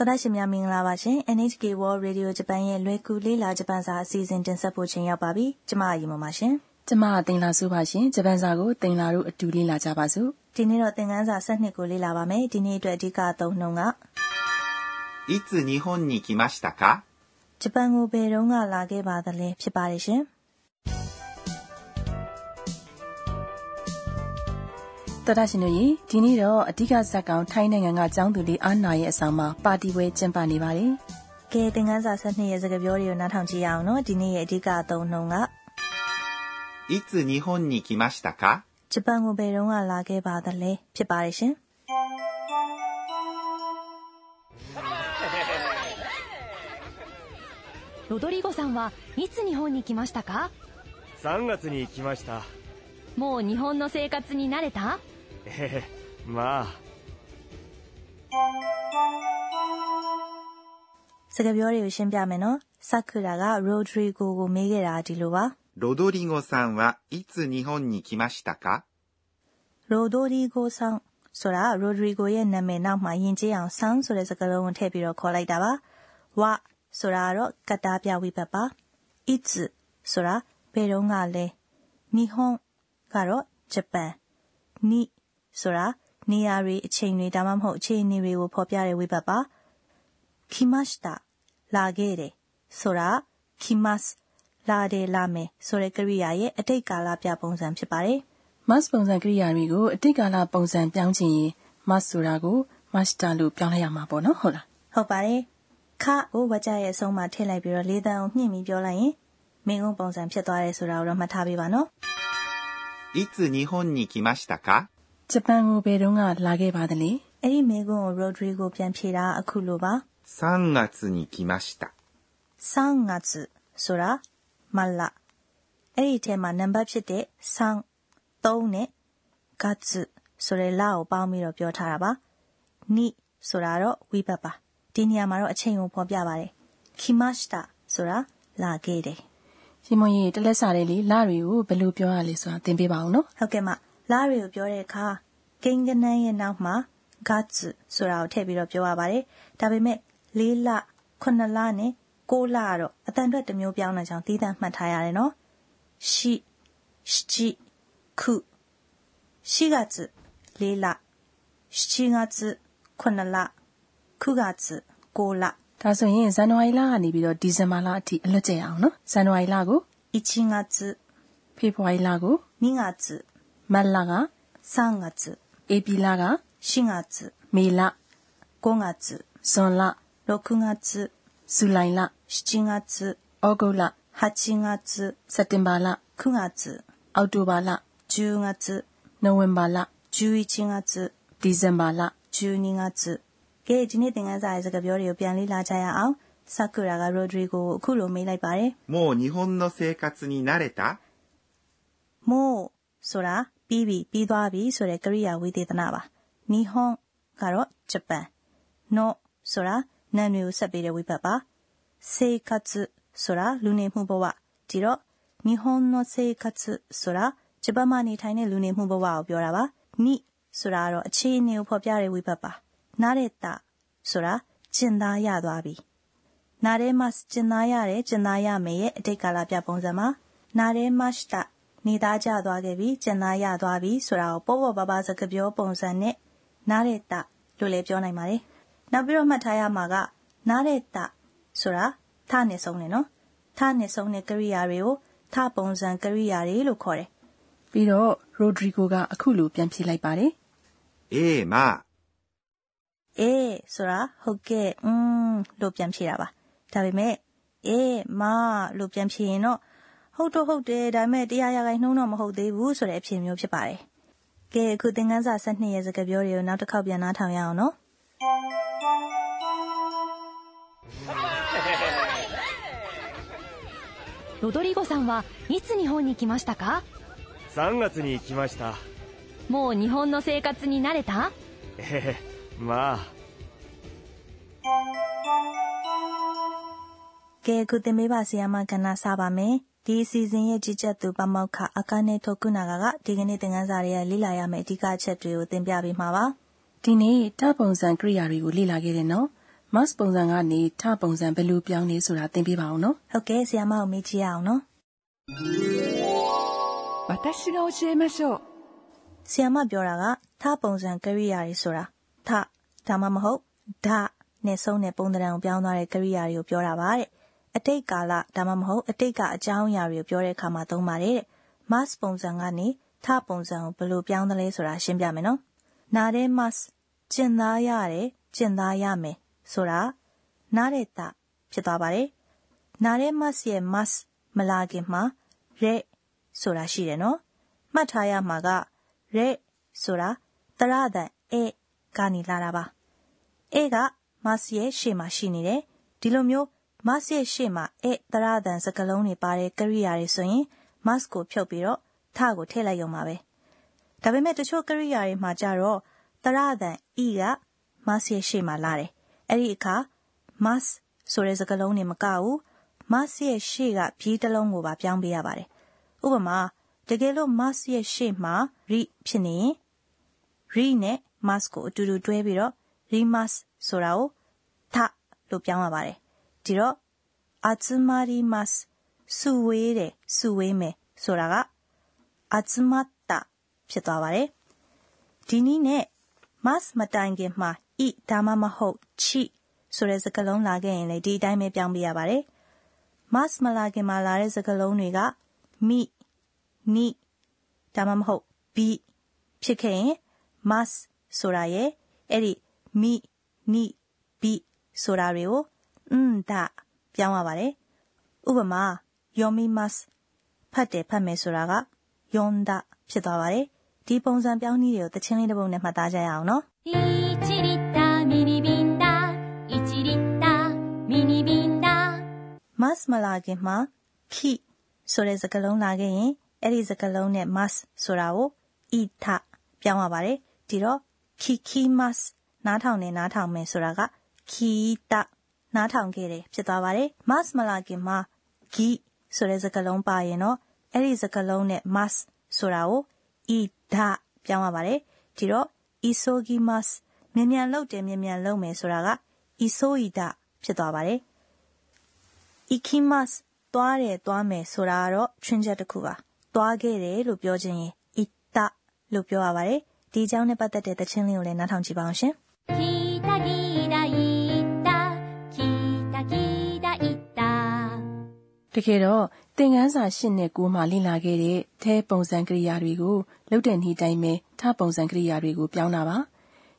တော်ရရှိမြမင်္ဂလာပါရှင် NHK World Radio Japan ရဲ့လွယ်ကူလေးလာဂျပန်စာအစီအစဉ်တင်ဆက်ဖို့ချိန်ရောက်ပါပြီကျမအရင်ပါရှင်ကျမတင်လာစုပါရှင်ဂျပန်စာကိုတင်လာတို့အတူလေးလာကြပါစို့ဒီနေ့တော့သင်ခန်းစာ၁၂ကိုလေ့လာပါမယ်ဒီနေ့အတွက်အဓိကအသုံးနှုန်းကいつ日本に来ましたかဂျပန်ကိုဘယ်တော့ကလာခဲ့ပါသလဲဖြစ်ပါတယ်ရှင် တော်တာရှင်တို့ရေဒီနေ့တော့အဓိကဇက်ကောင်ထိုင်းနိုင်ငံကကျောင်းသူလေးအာနာရဲ့အဆောင်မှာပါတီပွဲကျင်းပနေပါတယ်။ကဲသင်ခန်းစာ၁၂ရဲ့စကားပြောတွေကိုနားထောင်ကြည့်ရအောင်နော်။ဒီနေ့ရဲ့အဓိကအသုံးနှုန်းကいつ日本に来ましたかဂျပန်ကိုဘယ်တော့လာခဲ့ပါသလဲဖြစ်ပါတယ်ရှင်။ロドリゴさんはいつ日本に来ましたか3月に来ましたもう日本の生活に慣れた ええまあစကားပြောတွေကိုရှင်းပြမယ်နော်။ဆကူရာကရိုဒရီဂိုကိုမေးခဲ့တာဒီလိုပါ။ロドリゴさんはいつ日本に来ましたかရိုဒရီဂိုဆန်ဆိုတာရိုဒရီဂိုရဲ့နာမည်နောက်မှာယဉ်ကျေးအောင်ဆန်ဆိုတဲ့စကားလုံးကိုထည့်ပြီးတော့ခေါ်လိုက်တာပါ။ဝဆိုတာတော့ကတ္တာပြဝိပတ်ပါ။いつဆိုတာဘယ်တော့ကလဲ။日本ကတော့ဂျပန်။နိ ဆိုတာနေရာတွေအချိန်တွေဒါမှမဟုတ်အခြေအနေတွေကိုဖော်ပြတဲ့ဝိဘတ်ပါ။来ましたလာခဲ့တယ်ဆိုတာ来ますလာတယ်လာမယ်ဆိုတဲ့ကရိယာရဲ့အတိတ်ကာလပြပုံစံဖြစ်ပါတယ်။ mas ပုံစံကရိယာတွေကိုအတိတ်ကာလပုံစံပြောင်းချင်ရင် mas ဆိုတာကို master လို့ပြောင်းလိုက်ရမှာပေါ့နော်ဟုတ်လား။ဟုတ်ပါတယ်။ခကိုဝကြရဲ့အဆုံးမှာထည့်လိုက်ပြီးတော့လေးတန်းအောင်ညှင့်ပြီးပြောလိုက်ရင်မင်းကုန်းပုံစံဖြစ်သွားတယ်ဆိုတာကိုတော့မှတ်ထားပေးပါနော်။いつ日本に来ましたか ဂျပန်ကိုဘယ်တော့လာခဲ့ပါသလဲအဲ့ဒီမေကွန်းကို Rodrigo ပြန်ဖြေတာအခုလိုပါ3月に来ました3月ဆိုတာမလအဲ့ဒီထဲမှာနံပါတ်ဖြစ်တဲ့3 3နဲ့ဂတ်စ်ဆိုတဲ့လကိုပေါင်းပြီးတော့ပြောထားတာပါနိဆိုတာတော့ဝိဘတ်ပါဒီနေရာမှာတော့အချိန်ကိုဖော်ပြပါတယ်ခိမရှတာဆိုတာလာခဲ့တယ်ရှင်မကြီးတလက်စာလေးလေလတွေကိုဘယ်လိုပြောရလဲဆိုတာသင်ပေးပါအောင်နော်ဟုတ်ကဲ့မ လတွေကိုပြောတဲ့အခါကိန်းကနန်းရဲ့နောက်မှာ guts ဆိုတာကိုထည့်ပြီးတော့ပြောရပါတယ်ဒါပေမဲ့၄လ9လနဲ့6လကတော့အတန်အတွက်တစ်မျိုးပြောင်းတဲ့ကြောင့်သီးသန့်မှတ်ထားရတယ်နော်ရှိရှိခု4月4လ7月9လ9月6လဒါဆိုရင်ဇန်နဝါရီလကနေပြီးတော့ဒီဇင်ဘာလအထိအလွတ်ကျအောင်နော်ဇန်နဝါရီလကို1月ဖေဖော်ဝါရီလကို2月 မတ်လက3月ဧပြီလက4月မေလ5月ဇွန်လ6月ဇူလိုင်လ7月ဩဂုတ်လ8月စက်တင်ဘာလ9月အောက်တိုဘာလ10月နိုဝင်ဘာလ11月ဒီဇင်ဘာလ12月ကဲဒီနေ့သင်ခန်းစာရဲ့စကားပြောတွေကိုပြန်လေ့လာကြရအောင်ဆာကူရာကရိုဒရီဂိုကိုအခုလိုမေးလိုက်ပါတယ်もう日本の生活に慣れたもうဆိုတာ ပြီးပြီပြီးသွားပြီဆိုတဲ့ကရိယာဝေဒေသနာပါနီဟွန်ကတော့ဂျပန်နော့ဆိုတာနာမည်ကိုဆက်ပေးတဲ့ဝိဘတ်ပါစေကတ်စုဆိုတာလူနေမှုဘဝဒီတော့နီဟွန်နော့စေကတ်စုဆိုတာဂျပန်မှာနေထိုင်တဲ့လူနေမှုဘဝကိုပြောတာပါနိဆိုတာကတော့အခြေအနေကိုဖော်ပြတဲ့ဝိဘတ်ပါနားတဲ့တာဆိုတာကျင်သားရသွားပြီနားတဲ့မှာကျင်သားရတယ်ကျင်သားရမယ်ရဲ့အတိတ်ကာလပြပုံစံမှာနားတဲ့မတ်တာ နေသားကြသွားခဲ့ပြီကျင်သားရသွားပြီဆိုတာကိုပေါ့ပေါ့ပါပါစကားပြောပုံစံနဲ့နားရတာလို့လည်းပြောနိုင်ပါတယ်နောက်ပြီးတော့မှတ်ထားရမှာကနားရတာဆိုတာထနဲ့ဆုံးတယ်နော်ထနဲ့ဆုံးတဲ့ကရိယာတွေကိုထပုံစံကရိယာတွေလို့ခေါ်တယ်ပြီးတော့ရိုဒရီဂိုကအခုလိုပြန်ဖြေလိုက်ပါတယ်အေးမအေးဆိုတာဟုတ်ကဲ့อืมလို့ပြန်ဖြေတာပါဒါပေမဲ့အေးမလို့ပြန်ဖြေရင်တော့ ဟုတ်တော့ဟုတ်တယ်ဒါပေမဲ့တရားရဂိုင်းနှုံးတော့မဟုတ်သေးဘူးဆိုတဲ့အဖြေမျိုးဖြစ်ပါတယ်ကဲအခုသင်ခန်းစာ12ရဲ့စကားပြောတွေကိုနောက်တစ်ခေါက်ပြန်နားထောင်ရအောင်နော်ロドリゴさんはいつ日本に来ましたか3月に来ましたもう日本の生活に慣れたええまあကဲခုတင်ပေးပါဆီယမကဏ္ဍစပါမယ် ဒီအစီအစဉ်ရဲ့ကြီးကြပ်သူပမောက္ခအကနဲ့ထုတ်ကုနာကဒီကနေ့သင်ခန်းစာတွေရဲ့လေ့လာရမယ့်အဓိကအချက်တွေကိုသင်ပြပေးမှာပါဒီနေ့တပုံစံကရိယာတွေကိုလေ့လာခဲ့တယ်နော် must ပုံစံကနေထပုံစံဘယ်လိုပြောင်းလဲဆိုတာသင်ပေးပါအောင်နော် ဟုတ်ကဲ့ဆီယာမကိုမေးကြည့်ရအောင်နော် 私が教えましょう ဆီယာမပြောတာကထပုံစံကရိယာတွေဆိုတာထဒါမှမဟုတ်ဓာနဲ့ဆုံးတဲ့ပုံသဏ္ဍာန်ကိုပြောင်းသွားတဲ့ကရိယာတွေကိုပြောတာပါတဲ့ အတိတ်ကာလဒါမှမဟုတ်အတိတ်ကအကြောင်းအရာတွေကိုပြောတဲ့အခါမှာသုံးပါတယ်တဲ့ must ပုံစံကနေ ထပုံစံကိုဘယ်လိုပြောင်းသလဲဆိုတာရှင်းပြမယ်နော်နားတဲ့ must ကျင်သားရတယ်ကျင်သားရမယ်ဆိုတာနားတဲ့တာဖြစ်သွားပါတယ်နားတဲ့ must ရဲ့ must မလာခင်မှာ re ဆိုတာရှိတယ်နော်မှတ်ထားရမှာက re ဆိုတာတရဒန် a ကနေလာတာပါ a က must ရဲ့ရှေ့မှာရှိနေတယ်ဒီလိုမျိုး must ရဲ့ရှေ့မှာ a တရဒန်စကားလုံးတွေပါတဲ့ကရိယာတွေဆိုရင် must ကိုဖြုတ်ပြီးတော့ထကိုထည့်လိုက်ရုံပါပဲဒါပေမဲ့တချို့ကရိယာတွေမှာကြတော့တရဒန် e က must ရဲ့ရှေ့မှာလာတယ်အဲ့ဒီအခါ must ဆိုတဲ့စကားလုံးတွေမကဘူး must ရဲ့ရှေ့ကဘီးတစ်လုံးကိုပါပြောင်းပေးရပါတယ်ဥပမာတကယ်လို့ must ရဲ့ရှေ့မှာ re ဖြစ်နေရင် re နဲ့ must ကိုအတူတူတွဲပြီးတော့ remas ဆိုတာကိုထလို့ပြောင်းရပါတယ် ဒီတော့ atsumarimas စုဝေးတယ်စုဝေးမယ်ဆိုတာက atsumatta ဖြစ်သွားပါတယ်ဒီနည်းနဲ့ mas မတိုင်ခင်မှာ i ဒါမှမဟုတ် chi ဆိုတဲ့စကားလုံးလာခဲ့ရင်လေဒီအတိုင်းပဲပြောင်းပြရပါတယ် mas မလာခင်မှာလာတဲ့စကားလုံးတွေက mi ni ဒါမှမဟုတ် bi ဖြစ်ခဲ့ရင် mas ဆိုတာရဲ့အဲ့ဒီ mi ni bi ဆိုတာတွေကို အန်ဒါပြောင်းရပါတယ်ဥပမာယောမီ mas ဖတ်တယ်ဖတ်မယ်ဆိုတာက yonda ဖြစ်သွားပါတယ်ဒီပုံစံပြောင်းနည်းတွေကိုတချင်းလေးတစ်ပုဒ်နဲ့မှတ်သားကြရအောင်နော် 1リッターミニビンだ1リッターミニビンだ mas မလာခင်မှာ ki ဆိုတဲ့စကားလုံးလာခဲ့ရင်အဲ့ဒီစကားလုံးနဲ့ mas ဆိုတာကို ita ပြောင်းရပါတယ်ဒီတော့ kiki mas နားထောင်နေနားထောင်မယ်ဆိုတာက kita နားထောင်ခဲ့တယ်ဖြစ်သွားပါတယ် mas မလာခင်မှာ gi ဆိုတဲ့စကားလုံးပါရင်တော့အဲ့ဒီစကားလုံးနဲ့ mas ဆိုတာကို ida ပြောင်းရပါတယ်ဒီတော့ isogimas မြန်မြန်လုပ်တယ်မြန်မြန်လုပ်မယ်ဆိုတာက isoida ဖြစ်သွားပါတယ် ikimas သွားတယ်သွားမယ်ဆိုတာကတော့ချွင်းချက်တစ်ခုပါသွားခဲ့တယ်လို့ပြောခြင်းရင် ita လို့ပြောရပါတယ်ဒီအကြောင်းနဲ့ပတ်သက်တဲ့သချင်းလေးကိုလည်းနားထောင်ကြည့်ပါအောင်ရှင် တကယ်တော့သင်ခန်းစာ၈နဲ့9မှာလေ့လာခဲ့တဲ့แท้ပုံစံကရိယာတွေကိုလုတ်တဲ့နေ့တိုင်းပဲထပုံစံကရိယာတွေကိုပြောင်းတာပါ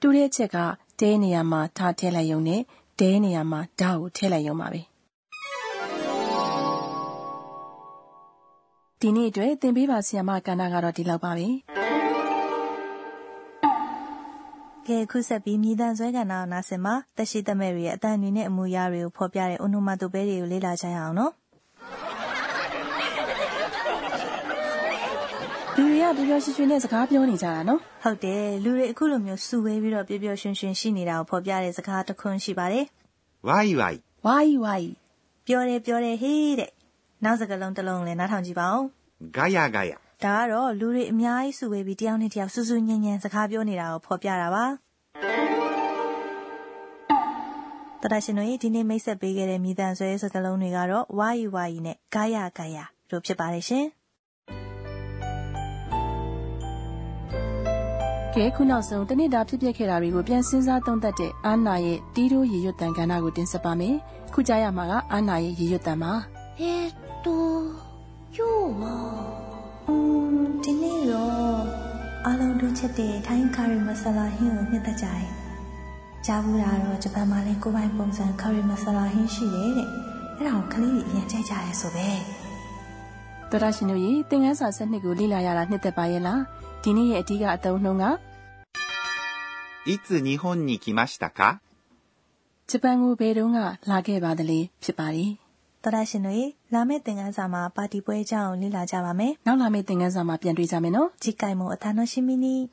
တူတဲ့အချက်ကတဲနေရာမှာထထည့်လိုက်ရုံနဲ့ဒဲနေရာမှာဓာတ်ကိုထည့်လိုက်ရုံပါပဲဒီနေ့အတွက်သင်ပေးပါဆီယမကန္နာကတော့ဒီလောက်ပါပဲကဲခုဆက်ပြီးမြည်တမ်းဆွဲကဏ္ဍအောင်နားဆင်မှာတက်ရှိသက်မဲ့တွေရဲ့အတန်တွေနဲ့အမူအရာတွေကိုဖော်ပြတဲ့ onomatope တွေကိုလေ့လာကြရအောင်နော် လူတွေကပျော်ပျော်ရွှင်ရွှင်နဲ့စကားပြောနေကြတာနော်ဟုတ်တယ်လူတွေအခုလိုမျိုးစုဝေးပြီးတော့ပျော်ပျော်ရွှင်ရွှင်ရှိနေတာကိုဖော်ပြတဲ့စကားတစ်ခွန်းရှိပါတယ်ဝိုင်းဝိုင်းဝိုင်းဝိုင်းပြောတယ်ပြောတယ်ဟေးတဲ့နောက်စကားလုံးတစ်လုံးလည်းနားထောင်ကြည့်ပါဦးဂါယာဂါယာဒါကတော့လူတွေအများကြီးစုဝေးပြီးတယောက်နဲ့တယောက်စူးစူးညံ့ညံ့စကားပြောနေတာကိုဖော်ပြတာပါတရရှင်တို့ဒီနေ့မိတ်ဆက်ပေးခဲ့တဲ့မိသားဆွဲစကားလုံးတွေကတော့ဝါယူဝါယူနဲ့ဂါယာဂါယာတို့ဖြစ်ပါတယ်ရှင်။ ကဲခုနောက်ဆုံးတနစ်တာဖြစ်ပျက်ခဲ့တာတွေကိုပြန်စင်းစားသုံးသပ်တဲ့အာနာရဲ့တီးတိုးရေရွတ်တန်ကဏ္ဍကိုတင်ဆက်ပါမယ်။ခုကြားရမှာကအာနာရဲ့ရေရွတ်တန်ပါ။ဟေတိုယောမဒီနေ့တော့အလုံးတို့ချက်တဲ့ထိုင်းကာရီမဆလာဟင်းကိုမျှတကြတယ်။ကြားဘူးတာတော့ဂျပန်မှာလည်းကိုပိုင်ပုံစံကာရီမဆလာဟင်းရှိတယ်တဲ့။အဲ့ဒါကိုကလေးတွေအရင်ကြိုက်ကြရဲဆိုပဲ။တော်ရရှင်တို့ရေသင်ခန်းစာဆက်နှစ်ကိုလေ့လာရတာနှစ်သက်ပါရဲ့လား။ ဒီနေ့ရဲ့အဓိကအသုံးနှုန်းက いつ日本に来ましたか ဂျပန်ကိုဘယ်တုန်းကလာခဲ့ပါသလဲဖြစ်ပါတယ် ။သောတာရှင်တို့ရေလာမယ့်သင်ခန်းစာမှာပါတီပွဲအကြောင်းကိုလေ့လာကြပါမယ် နောက်လာမယ့်သင်ခန်းစာမှာပြန်တွေ့ကြမယ်နော် ။次回もお楽しみに。